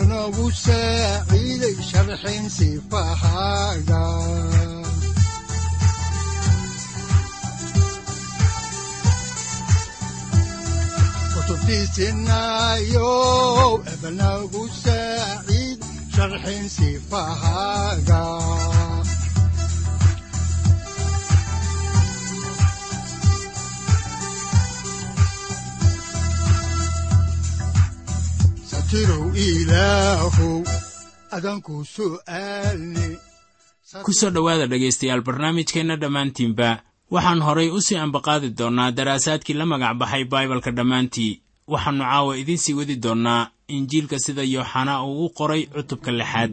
udanogu saaciiday sharxin sifahaaga kutubtiisinayow ebanagu saaciid sharxin sifahaaga ku soo dhowaada dhegaystayaal barnaamijkeenna dhammaantiinba. Waxaan horay u sii ambaqaadi doonnaa daraasaadkii la magac baxay baibalka dhammaantii. Waxaannu caawa idiin sii wadi doonnaa injiilka sida yooxanaa uu u qoray cutubka lixaad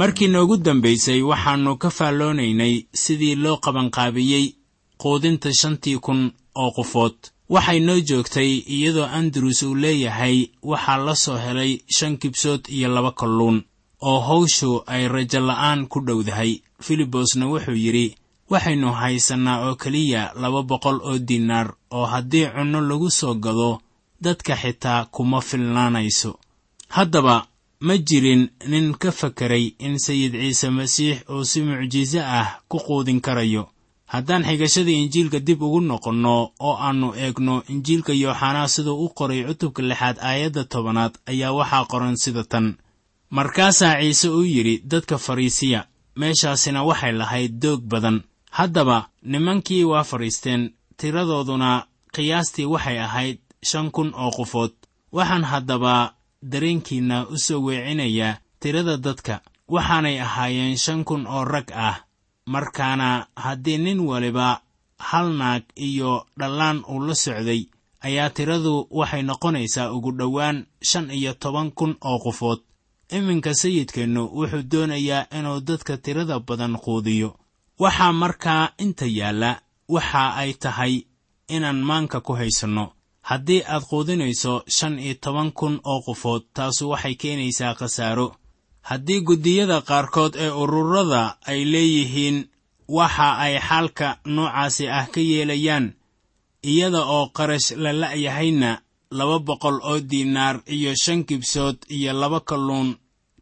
markii noogu dambaysay waxaannu ka faalloonaynay sidii loo qabanqaabiyey quudinta shantii kun oo qofood waxay noo joogtay iyadoo andrus uu leeyahay waxaa la soo helay shan kibsood iyo laba kalluun oo hawshu ay rajo la'aan ku dhowdahay filibosna wuxuu yidhi waxaynu haysannaa oo keliya laba boqol oo diinaar oo haddii cunno lagu soo gado dadka xitaa kuma filnaanayso. Haddaba ma jirin nin ka fakeray in sayid ciise masiix uu si mucjiso ah ku quudin karayo. Haddaan xigashada injiilka dib ugu noqonno oo aannu eegno injiilka yooxanaa siduu u qoray cutubka lixaad aayadda tobanaad ayaa waxaa qoran sida tan markaasaa ciise uu yidhi dadka fariisiya meeshaasina waxay lahayd doog badan. Haddaba nimankii waa fadhiisteen tiradooduna qiyaastii waxay ahayd shan kun oo qofood waxaan haddaba dareenkiinna u soo weecinayaa tirada dadka. Waxaanay ahaayeen shan kun oo rag ah. Markaana haddii nin waliba hal naag iyo dhallaan uu la socday ayaa tiradu waxay noqonaysaa ugu dhowaan shan iyo toban kun oo qofood iminka sayidkeennu wuxuu doonayaa inuu dadka tirada badan quudiyo. Waxaa markaa inta yaalla waxa ay tahay inaan maanka ku haysanno. Haddii aad quudinayso shan iyo toban kun oo qofood taasu waxay keenaysaa khasaaro. Haddii guddiyada qaarkood ee ururada ay leeyihiin waxa ay xaalka noocaasi ah ka yeelayaan iyada oo qarash la la'yahayna laba boqol oo diinaar iyo shan kibsood iyo laba kalluun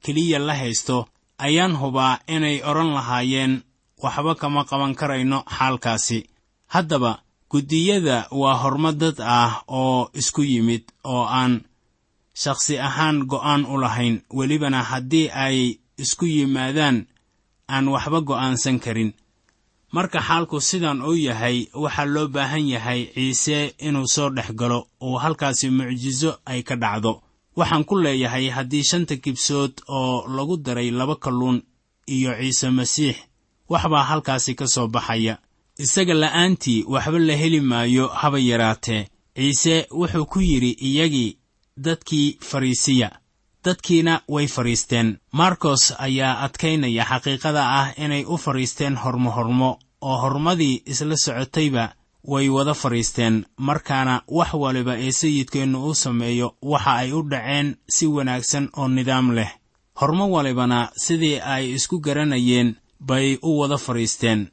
keliya la haysto ayaan hubaa inay odhan lahaayeen waxba kama qaban karayno xaalkaasi. Haddaba guddiyada waa horma dad ah oo isku yimid oo aan shakhsi ahaan go'aan u lahayn welibana haddii ay isku yimaadaan aan waxba go'aansan karin marka xaalku sidan uu yahay waxaa loo baahan yahay ciise inuu soo dhex galo oo halkaasi mucjiso ay ka dhacdo. Waxaan ku leeyahay haddii shanta kibsood oo lagu daray laba kalluun iyo ciise masiix waxbaa halkaasi ka soo baxaya. Isaga la'aantii waxba la heli maayo haba yaraatee. Ciise wuxuu ku yidhi iyagii dadkii fariisiya dadkiina way fadhiisteen markos ayaa adkaynaya xaqiiqada ah inay u fadhiisteen hormo hormo oo hormadii isla socotayba way wada fadhiisteen markaana wax waliba ee sayidkeennu uu sameeyo waxa ay u dhaceen si wanaagsan oo nidaam leh. Hormo walibana sidii ay isku garanayeen bay u wada fadhiisteen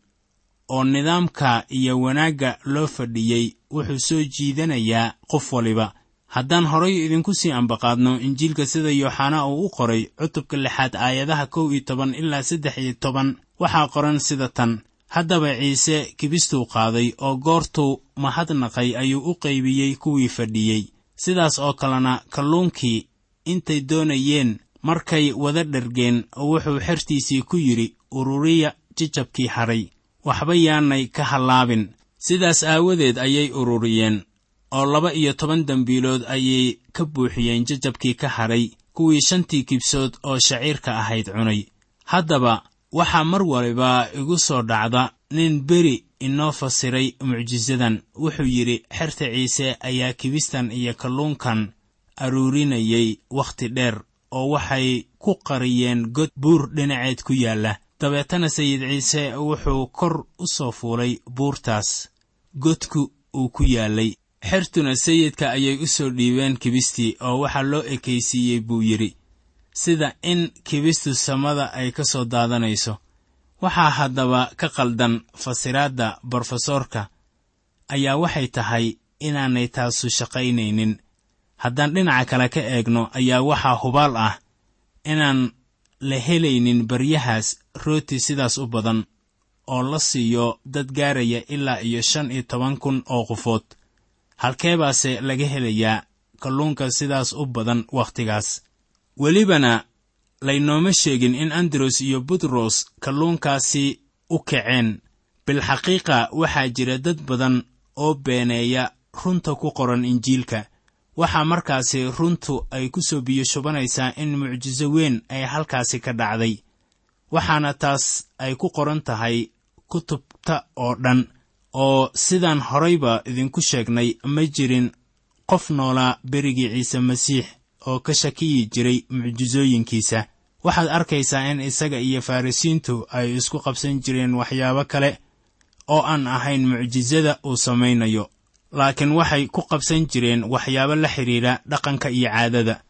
oo nidaamka iyo wanaagga loo fadhiyey wuxuu soo jiidanayaa qof waliba haddaan horay idinku sii ambaqaadno injiilka sida yooxana uu u qoray cutubka lixaad aayadaha kow iyo toban ilaa saddex iyo toban waxaa qoran sida tan. Haddaba ciise kibistuu qaaday oo goortuu mahadnaqay ayuu u qaybiyey kuwii fadhiyey. Sidaas oo kalena kalluunkii intay doonayeen markay wada dhergeen wuxuu xertiisii ku yidhi ururiya jijabkii hadhay waxba yaanay ka hallaabin. Sidaas aawadeed ayay ururiyeen oo laba iyo toban dembiilood ayay ka buuxiyeen jajabkii ka hadhay kuwii shantii kibsood oo shaciirka ahayd cunay. Haddaba waxaa mar waliba igu soo dhacda nin beri inoo fasiray mucjisadan wuxuu yidhi xerta ciise ayaa kibistan iyo kalluunkan aruurinayay wakhti dheer oo waxay ku qariyeen god buur dhinaceed ku yaalla. Dabeetana sayid ciise wuxuu kor u soo fuulay buurtaas. Godku uu ku yaallay xertuna sayidka ayay u soo dhiibeen kibistii oo waxaa loo ekaysiiyey buu yidhi sida in kibistu samada ay ka soo daadanayso waxaa haddaba ka qaldan fasiraadda brofesoorka ayaa waxay tahay inaanay taasu shaqaynaynin. Haddaan dhinaca kale ka eegno ayaa waxaa hubaal ah inaan la helaynin baryahaas rooti sidaas u badan oo la siiyo dad gaaraya ilaa iyo shan iyo toban kun oo qofood halkeebaase laga helayaa kalluunka sidaas u badan wakhtigaas. Welibana laynooma sheegin in andros iyo butros kalluunkaasi u kaceen. Bilxaqiiqa waxaa jira dad badan oo beeneeya runta ku qoran injiilka. Waxaa markaasi runtu ay ku soo biyo shubanaysaa in mucjiso weyn ay halkaasi ka dhacday. Waxaana taas ay ku qoran tahay kutubta oo dhan oo sidaan horayba idinku sheegnay ma jirin qof noolaa berigii ciise masiix oo ka shakiyi jiray mucjisooyinkiisa waxaad arkaysaa in isaga iyo farrisiintu ay isku qabsan jireen waxyaabo kale oo aan ahayn mucjisada uu samaynayo laakiin waxay ku qabsan jireen waxyaabo la xidhiidha dhaqanka iyo caadada.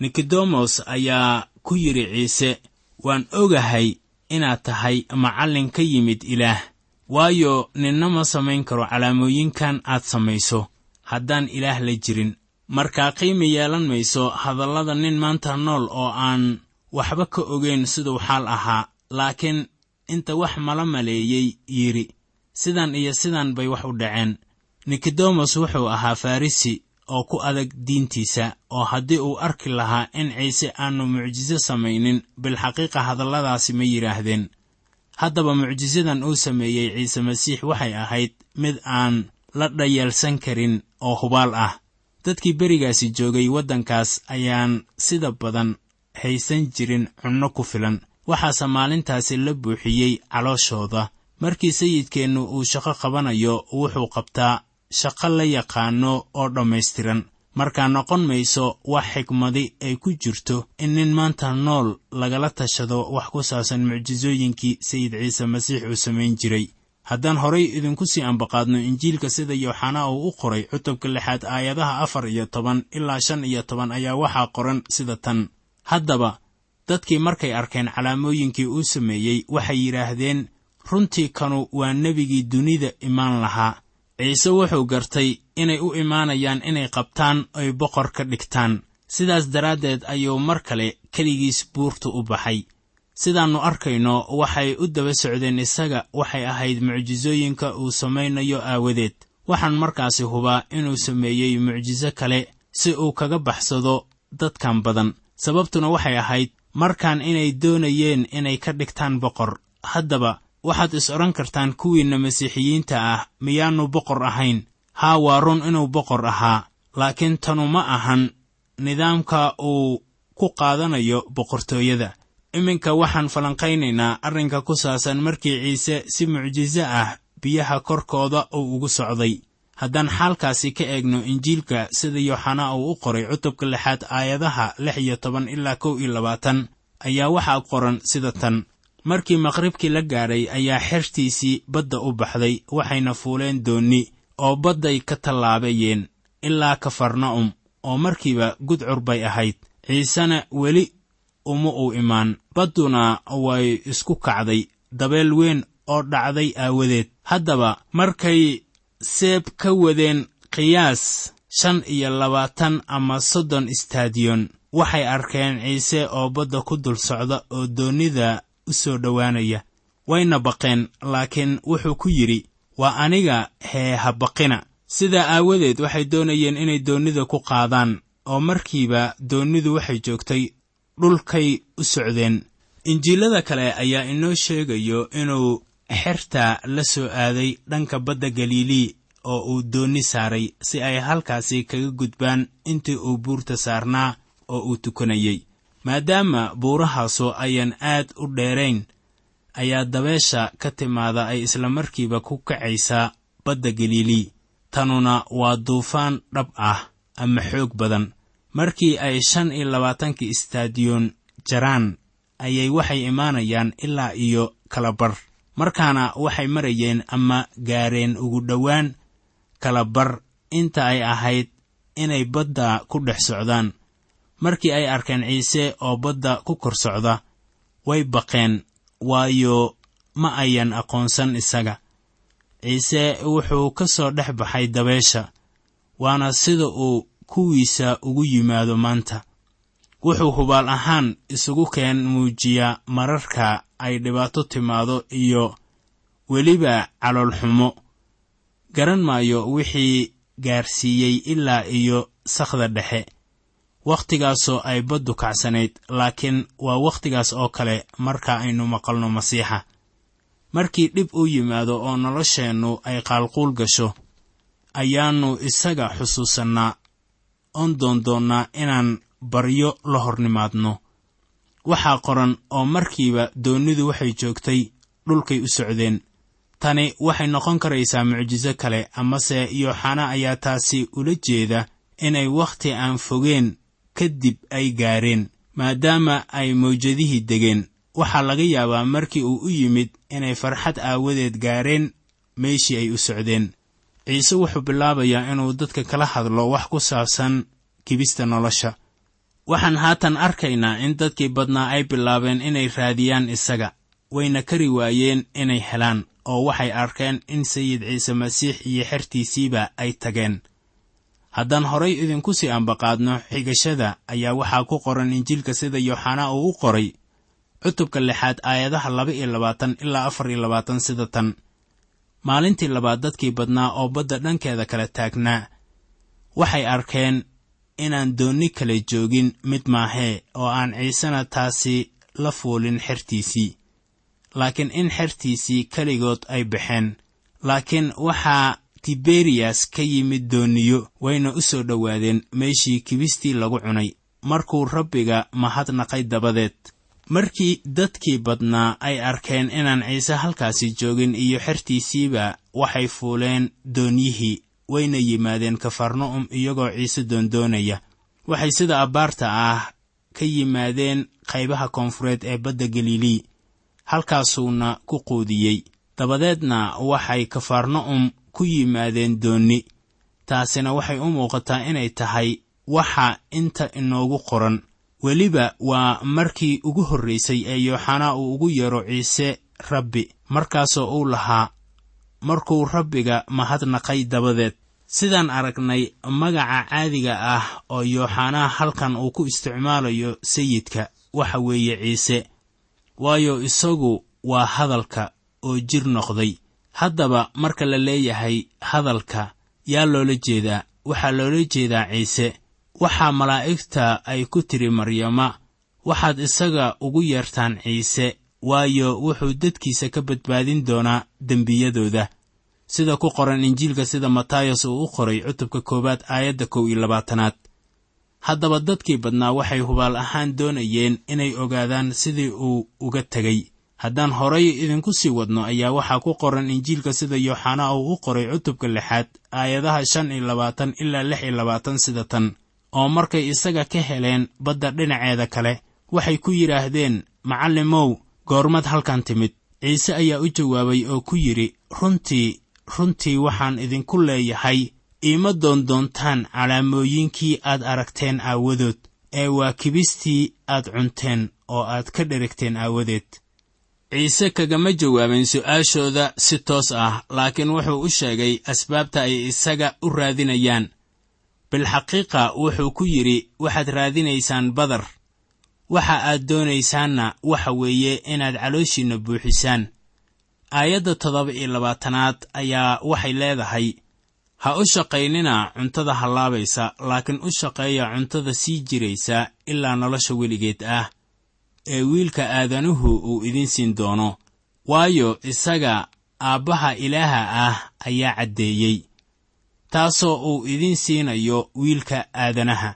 Nikodemos ayaa ku yidhi ciise waan ogahay inaad tahay macallin ka yimid ilaah waayo ninna ma samayn karo calaamooyinkan aad samayso. Haddaan ilaah la jirin markaa qiimi yeelan mayso hadallada nin maanta nool oo aan waxba ka ogeyn siduu xaal ahaa laakiin inta wax mala maleeyey yidhi sidan iyo sidan bay wax u dhaceen. Nikodemos wuxuu ahaa farrisi oo ku adag diintiisa oo haddii uu arki lahaa in ciise aanu mucjiso samaynin bilxaqiiqa hadalladaasi ma yidhaahdeen haddaba mucjisadan uu sameeyey ciise masiix waxay ahayd mid aan la dhayeelsan karin oo hubaal ah. Dadkii berigaasi joogay waddankaas ayaan sida badan haysan jirin cunno ku filan. Waxaase maalintaasi la buuxiyey calooshooda markii sayidkeennu uu shaqo qabanayo wuxuu qabtaa shaqo la yaqaano oo dhammaystiran markaa noqon mayso wax xigmadi ay ku jirto in nin maanta nool lagala tashado wax ku saabsan mucjisooyinkii sayid ciise masiix uu samayn jiray. Haddaan horay idinku sii ambaqaadno injiilka sida yooxanaa uu u qoray cutubka lixaad aayadaha afar iyo toban ilaa shan iyo toban ayaa waxaa qoran sida tan. Haddaba dadkii markay arkeen calaamooyinkii uu sameeyey waxay yidhaahdeen runtii kanu waa nebigii dunida imaan lahaa ciise wuxuu gartay inay u imaanayaan inay qabtaan oy boqor ka dhigtaan. Sidaas daraaddeed ayuu mar kale keligiis buurta u baxay. Sidaannu arkayno waxay u daba socdeen isaga waxay ahayd mucjisooyinka uu samaynayo aawadeed. Waxaan markaasi hubaa inuu sameeyey mucjiso kale si uu kaga baxsado dadkan badan. Sababtuna waxay ahayd markaan inay doonayeen inay ka dhigtaan boqor haddaba waxaad is odhan kartaan kuwiinna masiixiyiinta ah miyaannu boqor ahayn. Haa waa run inuu boqor ahaa laakiin tanu ma ahan nidaamka uu ku qaadanayo boqortooyada. Iminka waxaan falanqaynaynaa arrinka ku saabsan markii ciise si mucjiso ah biyaha korkooda uu ugu socday. Haddaan xaalkaasi ka eegno injiilka sida yooxanaa uu u qoray cutubka lixaad aayadaha lix iyo toban ilaa kow iyo labaatan ayaa waxaa qoran sida tan markii maqribkii la gaadhay ayaa xertiisii badda u baxday waxayna fuuleen doonni oo badday ka tallaabayeen ilaa kafarna'um oo markiiba gudcur bay ahayd. Ciisena weli uma uu imaan. Badduna way isku kacday dabeel weyn oo dhacday aawadeed. Haddaba markay seeb ka wadeen qiyaas shan iyo labaatan ama soddon istadiyon waxay arkeen ciise oo badda ku dul socda oo doonnida u soo dhowaanaya. Wayna baqeen laakiin wuxuu ku yidhi waa aniga hee ha baqina. Sidaa aawadeed waxay doonayeen inay doonnida ku qaadaan oo markiiba doonnidu waxay joogtay dhulkay u socdeen. Injiilada kale ayaa inoo sheegayo inuu xerta la soo aaday dhanka badda galilii oo uu doonni saaray si ay halkaasi kaga gudbaan intii uu buurta saarnaa oo uu tukanayey maadaama buurahaasu ayaan aad u dheerayn ayaa dabeesha ka timaada ay isla markiiba ku kacaysaa badda galilii tanuna waa duufaan dhab ah ama xoog badan. Markii ay shan iyo labaatankii istadiyon jaraan ayay waxay imaanayaan ilaa iyo kala bar markaana waxay marayeen ama gaareen ugu dhowaan kala bar inta ay ahayd inay badda ku dhex socdaan markii ay arkeen ciise oo badda ku kor socda way baqeen waayo ma ayan aqoonsan isaga. Ciise wuxuu ka soo dhex baxay dabeesha waana sida uu kuwiisa ugu yimaado maanta. Wuxuu hubaal ahaan isugu keen muujiyaa mararka ay dhibaato timaado iyo weliba caloolxumo garan maayo wixii gaarsiiyey ilaa iyo sakhda dhexe wakhtigaasoo ay baddu kacsanayd laakiin waa wakhtigaas oo kale marka aynu maqalno masiixa. Markii dhib u yimaado oo nolosheennu ay qaalquul gasho ayaannu isaga xusuusannaa oon doondoonnaa inaan baryo la hornimaadno. Waxaa qoran oo markiiba doonnidu waxay joogtay dhulkay u socdeen. Tani waxay noqon karaysaa mucjiso kale amase yooxana ayaa taasi ula jeeda inay wakhti aan fogeen kadib ay gaareen maadaama ay mawjadihii degeen. Waxaa laga yaabaa markii uu u yimid inay farxad aawadeed gaareen meeshii ay u socdeen. Ciise wuxuu bilaabayaa inuu dadka kala hadlo wax ku saabsan kibista nolosha. Waxaan haatan arkaynaa in dadkii badnaa ay bilaabeen inay raadiyaan isaga wayna kari waayeen inay helaan oo waxay arkeen in sayid ciise masiix iyo xertiisiiba ay tageen haddaan horay idinku sii ambaqaadno xigashada ayaa waxaa ku qoran injiilka sida yooxanaa uu u qoray cutubka lixaad aayadaha laba iyo labaatan ilaa afar iyo labaatan sida tan. Maalintii labaad dadkii badnaa oo badda dhankeeda kala taagnaa. Waxay arkeen inaan doonni kale joogin mid maahee oo aan ciisena taasi la fuulin xertiisii. Laakiin in xertiisii keligood ay baxeen. Laakiin waxaa tiberiyas ka yimid doonniyo wayna u soo dhowaadeen meeshii kibistii lagu cunay. Markuu rabbiga mahadnaqay dabadeed. Markii dadkii badnaa ay arkeen inaan ciise halkaasi joogin iyo xertiisiiba waxay fuuleen doonyihii wayna yimaadeen kafarna'um iyagoo ciise doondoonaya. Waxay sida abbaarta ah ka yimaadeen qaybaha koonfureed ee badda galilii halkaasuuna ku quudiyey. Dabadeedna waxay kafarna'um ku yimaadeen doonni. Taasina waxay u muuqataa inay tahay waxa inta inoogu qoran. Weliba waa markii ugu horraysay ee yooxanaa uu ugu yeero ciise rabbi. Markaasoo uu lahaa markuu rabbiga mahadnaqay dabadeed. Sidaan aragnay magaca caadiga ah oo yooxanaa halkan uu ku isticmaalayo sayidka waxa weeye ciise. Waayo isagu waa hadalka oo jir noqday haddaba marka la leeyahay hadalka yaa loola jeedaa. Waxaa loola jeedaa ciise. Waxaa malaa'igta ay ku tidhi maryama waxaad isaga ugu yeertaan ciise waayo wuxuu dadkiisa ka badbaadin doonaa dembiyadooda. Sida ku qoran injiilka sida matayas uu u qoray cutubka koowaad aayadda kow iyo labaatanaad. Haddaba dadkii badnaa waxay hubaal ahaan doonayeen inay ogaadaan sidii uu uga tegey haddaan horay idinku sii wadno ayaa waxaa ku qoran injiilka sida yooxanaa uu u qoray cutubka lixaad aayadaha shan iyo labaatan ilaa lix iyo labaatan sida tan oo markay isaga ka heleen badda dhinaceeda kale waxay ku yidhaahdeen macallimow goormad halkan timid. Ciise ayaa u jawaabay oo ku yidhi runtii runtii waxaan idinku leeyahay iima doondoontaan calaamooyinkii aad aragteen aawadood ee waa kibistii aad cunteen oo aad ka dheragteen aawadeed ciise kagama jawaabin su'aashooda si toos ah laakiin wuxuu u sheegay asbaabta ay isaga u raadinayaan. Bilxaqiiqa wuxuu ku yidhi waxaad raadinaysaan badar. Waxa aad doonaysaanna waxa weeye inaad calooshiinna buuxisaan. Aayadda toddoba iyo labaatanaad ayaa waxay leedahay ha u shaqaynina cuntada hallaabaysa laakiin u shaqeeya cuntada sii jiraysa ilaa nolosha weligeed ah ee wiilka aadanuhu uu idiin siin doono. Waayo isaga aabbaha ilaaha ah ayaa caddeeyey taasoo uu idiin siinayo wiilka aadanaha.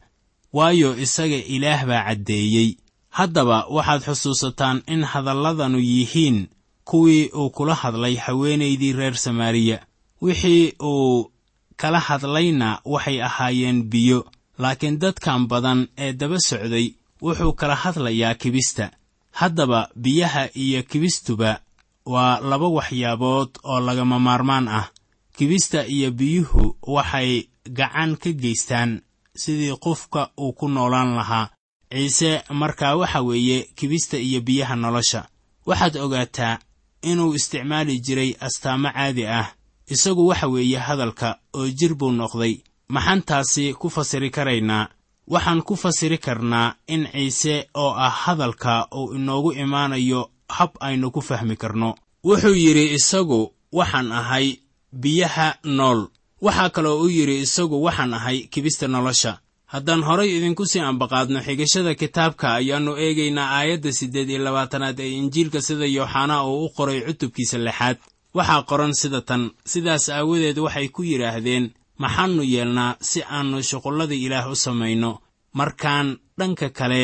Waayo isaga ilaah baa caddeeyey. Haddaba waxaad xusuusataan in hadalladanu yihiin kuwii uu kula hadlay haweenaydii reer samaariya. Wixii uu kala hadlayna waxay ahaayeen biyo laakiin dadkan badan ee daba socday wuxuu kala hadlayaa kibista. Haddaba biyaha iyo kibistuba waa laba waxyaabood oo lagama maarmaan ah. Kibista iyo biyuhu waxay gacan ka geystaan sidii qofka uu ku noolaan lahaa. Ciise markaa waxa weeye kibista iyo biyaha nolosha. Waxaad ogaataa inuu isticmaali jiray astaamo caadi ah isagu waxa weeye hadalka oo jir buu noqday. Maxaan taasi ku fasiri karaynaa waxaan ku fasiri karnaa in ciise oo ah hadalka uu inoogu imaanayo hab aynu ku fahmi karno. Wuxuu yidhi isagu waxaan ahay biyaha nool. Waxaa kaloo uu yidhi isagu waxaan ahay kibista nolosha. Haddaan horay idinku sii ambaqaadno xigashada kitaabka ayaannu eegaynaa aayadda siddeed iyo labaatanaad ee injiilka sida yooxanaa uu u qoray cutubkiisa lixaad. Waxaa qoran sida tan sidaas aawadeed waxay ku yidhaahdeen maxaannu yeelnaa si aannu shuqullada ilaah u samayno. Markaan dhanka kale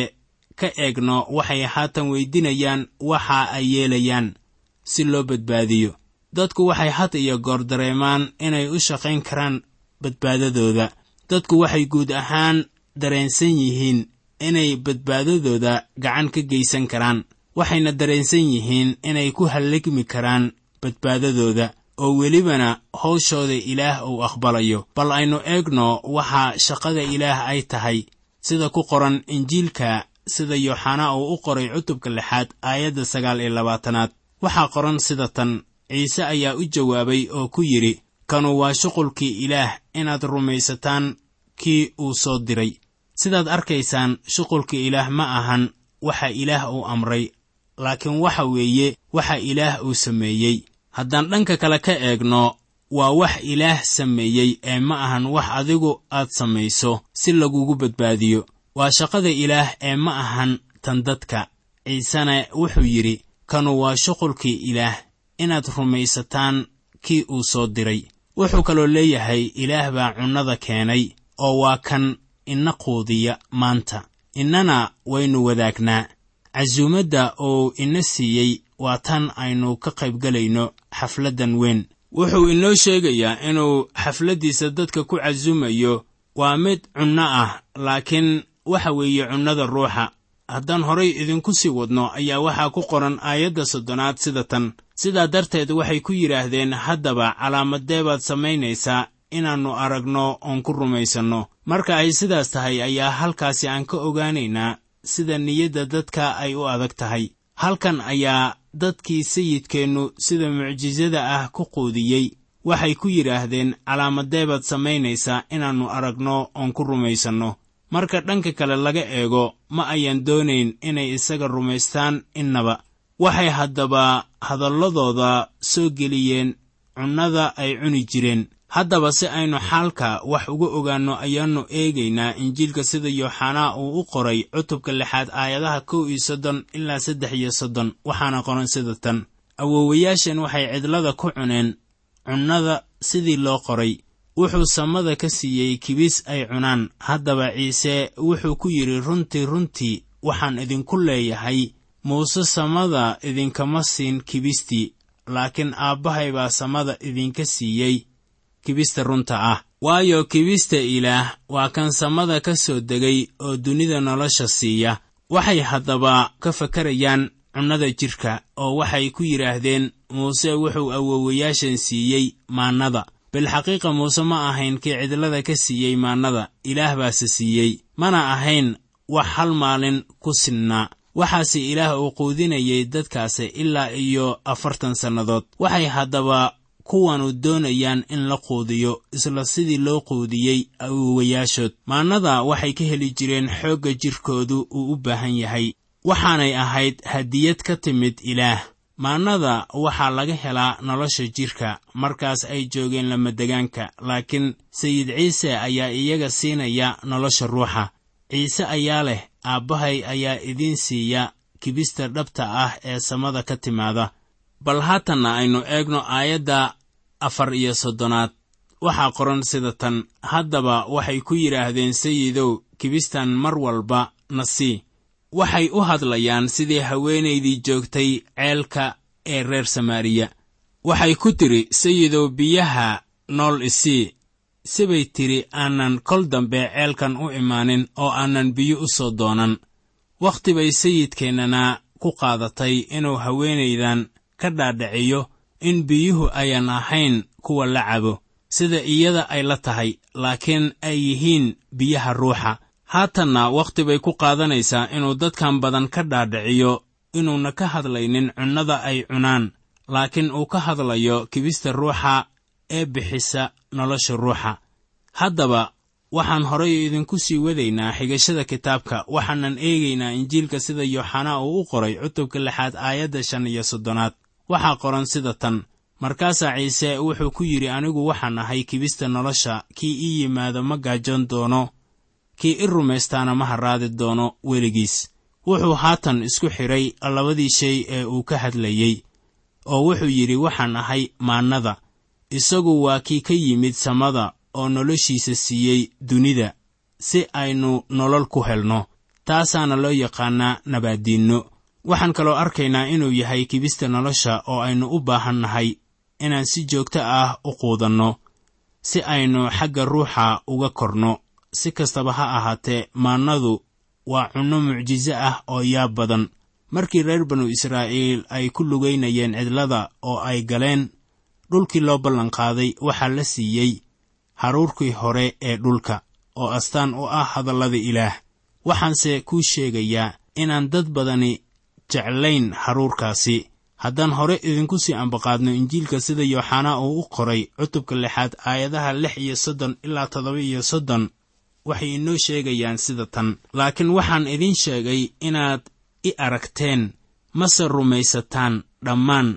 ka eegno waxay haatan weydinayaan waxa ay yeelayaan si loo badbaadiyo. Dadku waxay had iyo goor dareemaan inay u shaqayn karaan badbaadadooda. Dadku waxay guud ahaan dareensan yihiin inay badbaadadooda gacan ka geysan karaan. Waxayna dareensan yihiin inay ku halligmi karaan badbaadadooda oo welibana hawshooda ilaah uu aqbalayo. Bal aynu eegno waxa shaqada ilaah ay tahay sida ku qoran injiilka sida yooxanaa uu u qoray cutubka lixaad aayadda sagaal iyo labaatanaad. Waxaa qoran sida tan ciise ayaa u jawaabay oo ku yidhi kanu waa shuqulkii ilaah inaad rumaysataan kii uu soo diray. Sidaad arkaysaan shuqulka ilaah ma ahan waxa ilaah uu amray laakiin waxa weeye waxa ilaah uu sameeyey haddaan dhanka kale ka eegno waa wax ilaah sameeyey ee ma ahan wax adigu aad samayso si lagugu badbaadiyo. Waa shaqada ilaah ee ma ahan tan dadka. Ciisena wuxuu yidhi kanu waa shuqulkii ilaah inaad rumaysataan kii uu soo diray. Wuxuu kaloo leeyahay ilaah baa cunnada keenay oo waa kan ina quudiya maanta. Innana waynu wadaagnaa casuumadda uu ina siiyey waa tan aynu ka qaybgelayno xafladdan weyn. Wuxuu inoo sheegayaa inuu xafladdiisa dadka ku casuumayo waa mid cunno ah laakiin waxa weeye cunnada ruuxa. Haddaan horay idinku sii wadno ayaa waxaa ku qoran aayadda soddonaad sida tan. Sidaa darteed waxay ku yidhaahdeen haddaba calaamadee baad samaynaysaa inaannu aragno oon ku rumaysanno. Marka ay sidaas tahay ayaa halkaasi aan ka ogaanaynaa sida niyadda dadka ay u adag tahay. Halkan ayaa dadkii sayidkeennu sida mucjisada ah ku quudiyey. Waxay ku yidhaahdeen calaamadee baad samaynaysaa inaannu aragno oon ku rumaysanno. Marka dhanka kale laga eego ma ayan doonayn inay isaga rumaystaan innaba. Waxay haddaba hadalladooda soo geliyeen cunnada ay cuni jireen haddaba si aynu xaalka wax uga ogaanno ayaannu eegaynaa injiilka sida yooxanaa uu u qoray cutubka lixaad aayadaha kow iyo soddon ilaa saddex iyo soddon waxaana qoran sida tan. Awoowayaashan waxay cidlada ku cuneen cunnada sidii loo qoray. Wuxuu samada ka siiyey kibis ay cunaan. Haddaba ciise wuxuu ku yidhi runtii runtii waxaan idinku leeyahay. Muuse samada idinkama siin kibistii laakiin aabbahay baa samada idinka siiyey kibista runta ah. Waayo kibista ilaah waa kan samada ka soo degay oo dunida nolosha siiya. Waxay haddaba ka fakarayaan cunnada jidhka oo waxay ku yidhaahdeen muuse wuxuu awoowayaashan siiyey maannada. Bilxaqiiqa muuse ma ahayn kii cidlada ka siiyey maannada ilaah baase siiyey. Mana ahayn wax hal maalin ku sinnaa waxaase ilaah uu quudinayay dadkaasi ilaa iyo afartan sannadood. Waxay haddaba kuwanu doonayaan in la quudiyo isla sidii loo quudiyey awoowayaashood. Maannada waxay ka heli jireen xoogga jidhkoodu uu u baahan yahay. Waxaanay ahayd hadiyad ka timid ilaah. Maannada waxaa laga helaa nolosha jidhka markaas ay joogeen lamadegaanka laakiin sayid ciise ayaa iyaga siinaya nolosha ruuxa. Ciise ayaa leh aabbahay ayaa idiin siiya kibista dhabta ah ee samada ka timaada bal haatanna aynu eegno aayadda afar iyo soddonaad. Waxaa qoran sida tan haddaba waxay ku yidhaahdeen sayidow kibistan mar walba na sii waxay u hadlayaan sidii haweenaydii joogtay ceelka ee reer samaariya. Waxay ku tidhi sayidow biyaha nool isii sibay tidhi aanan kol dambe ceelkan u imaanin oo aanan biyo u soo doonan. Wakhti bay sayidkeennana ku qaadatay inuu haweenaydan ka dhaadhiciyo in biyuhu ayan ahayn kuwa la cabo sida iyada ay la tahay laakiin ay yihiin biyaha ruuxa. Haatanna wakhti bay ku qaadanaysaa inuu dadkan badan ka dhaadhiciyo inuuna ka hadlaynin cunnada ay cunaan laakiin uu ka hadlayo kibista ruuxa ee bixisa nolosha ruuxa. Haddaba waxaan horay idinku sii wadaynaa xigashada kitaabka waxaanan eegaynaa injiilka sida yooxanaa uu u qoray cutubka lixaad aayadda shan iyo soddonaad waxaa qoran sida tan markaasaa ciise wuxuu ku yidhi anigu waxaan ahay kibista nolosha kii ii yimaado ma gaajoon doono kii i rumaystaana ma harraadi doono weligiis wuxuu haatan isku xidhay labadii shay ee uu ka hadlayey oo wuxuu yidhi waxaan ahay maannada isagu waa kii ka yimid samada oo noloshiisa siiyey dunida si aynu nolol ku helno taasaana loo yaqaannaa nabaaddiinno waxaan kaloo arkaynaa inuu yahay kibista nolosha oo aynu u baahan nahay inaan si joogto ah u quudanno si aynu xagga ruuxa uga korno. Si kastaba ha ahaatee maannadu waa cunno mucjiso ah oo yaab badan. Markii reer banu israa'iil ay ku lugaynayeen cidlada oo ay galeen dhulkii loo ballanqaaday waxaa la siiyey haruurkii hore ee dhulka oo astaan u ah hadallada ilaah. Waxaanse kuu sheegayaa inaan dad badani jeclayn haruurkaasi. Haddaan hore idinku sii ambaqaadno injiilka sida yooxanaa uu u qoray cutubka lixaad aayadaha lix iyo soddon ilaa toddoba iyo soddon waxay inoo sheegayaan sida tan. Laakiin waxaan idiin sheegay inaad i aragteen mase rumaysataan dhammaan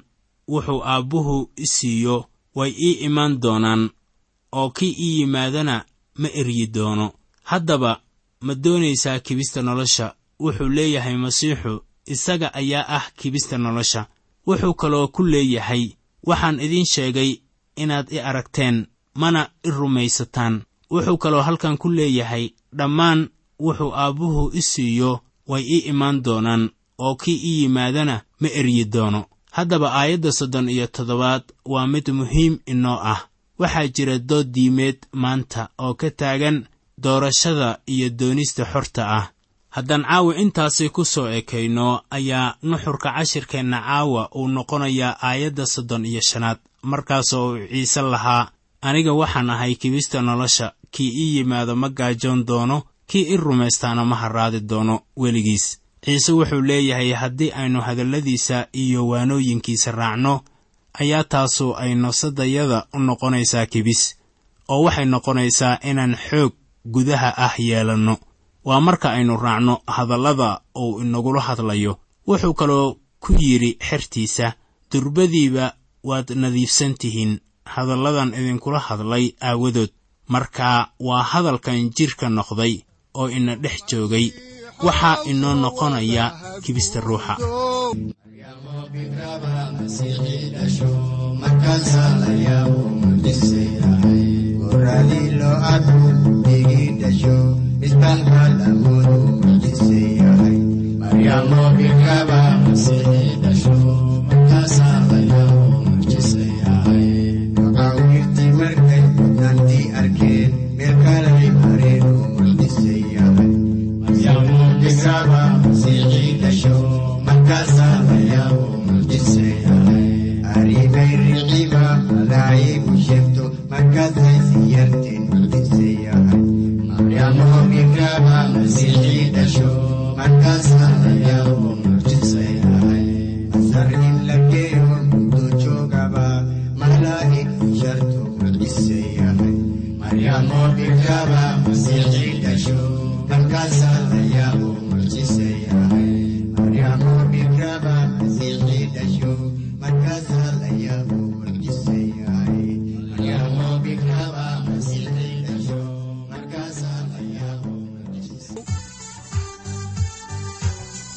wuxuu aabbuhu i siiyo way ii imaan doonaan oo kii ii yimaadana ma eryi doono. Haddaba ma doonaysaa kibista nolosha wuxuu leeyahay masiixu isaga ayaa ah kibista nolosha. Wuxuu kaloo ku leeyahay waxaan idiin sheegay inaad i aragteen mana i rumaysataan. Wuxuu kaloo halkan ku leeyahay dhammaan wuxuu aabbuhu i siiyo way ii imaan doonaan oo kii ii yimaadana ma eryi doono. Haddaba aayadda soddon iyo toddobaad waa mid muhiim inoo ah. Waxaa jira dood diimeed maanta oo ka taagan doorashada iyo doonista xorta ah haddaan caawa intaasi ku soo ekayno ayaa nuxurka cashirkeenna caawa uu noqonayaa aayadda soddon iyo shanaad. Markaasoo uu ciise lahaa aniga waxaan ahay kibista nolosha kii ii yimaado ma gaajoon doono kii i rumaystaana ma harraadi doono weligiis. Ciise wuxuu leeyahay haddii aynu hadalladiisa iyo waanooyinkiisa raacno ayaa taasu ay nafsadayada u noqonaysaa kibis oo waxay noqonaysaa inaan xoog gudaha ah yeelanno waa marka aynu raacno hadallada uu inagula hadlayo. Wuxuu kaloo ku yidhi xertiisa durbadiiba waad nadiifsan tihiin. Hadalladan idinkula hadlay aawadood. Marka waa hadalkan jidhka noqday oo ina dhex joogay. Waxaa inoo noqonaya kibista ruuxa waa lagoodu majisyahay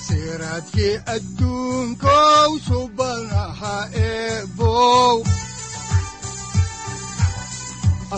siraadkii adduunkow subanaha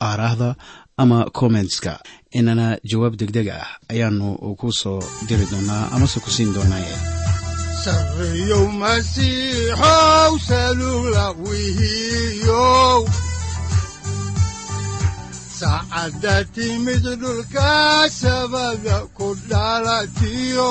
aaraahda ama kommentska inana jawaab degdeg ah ayaanu ku soo diri doonaa amase ku siin wihiyow saacadda timid dhulka sabada ku dhalatiyo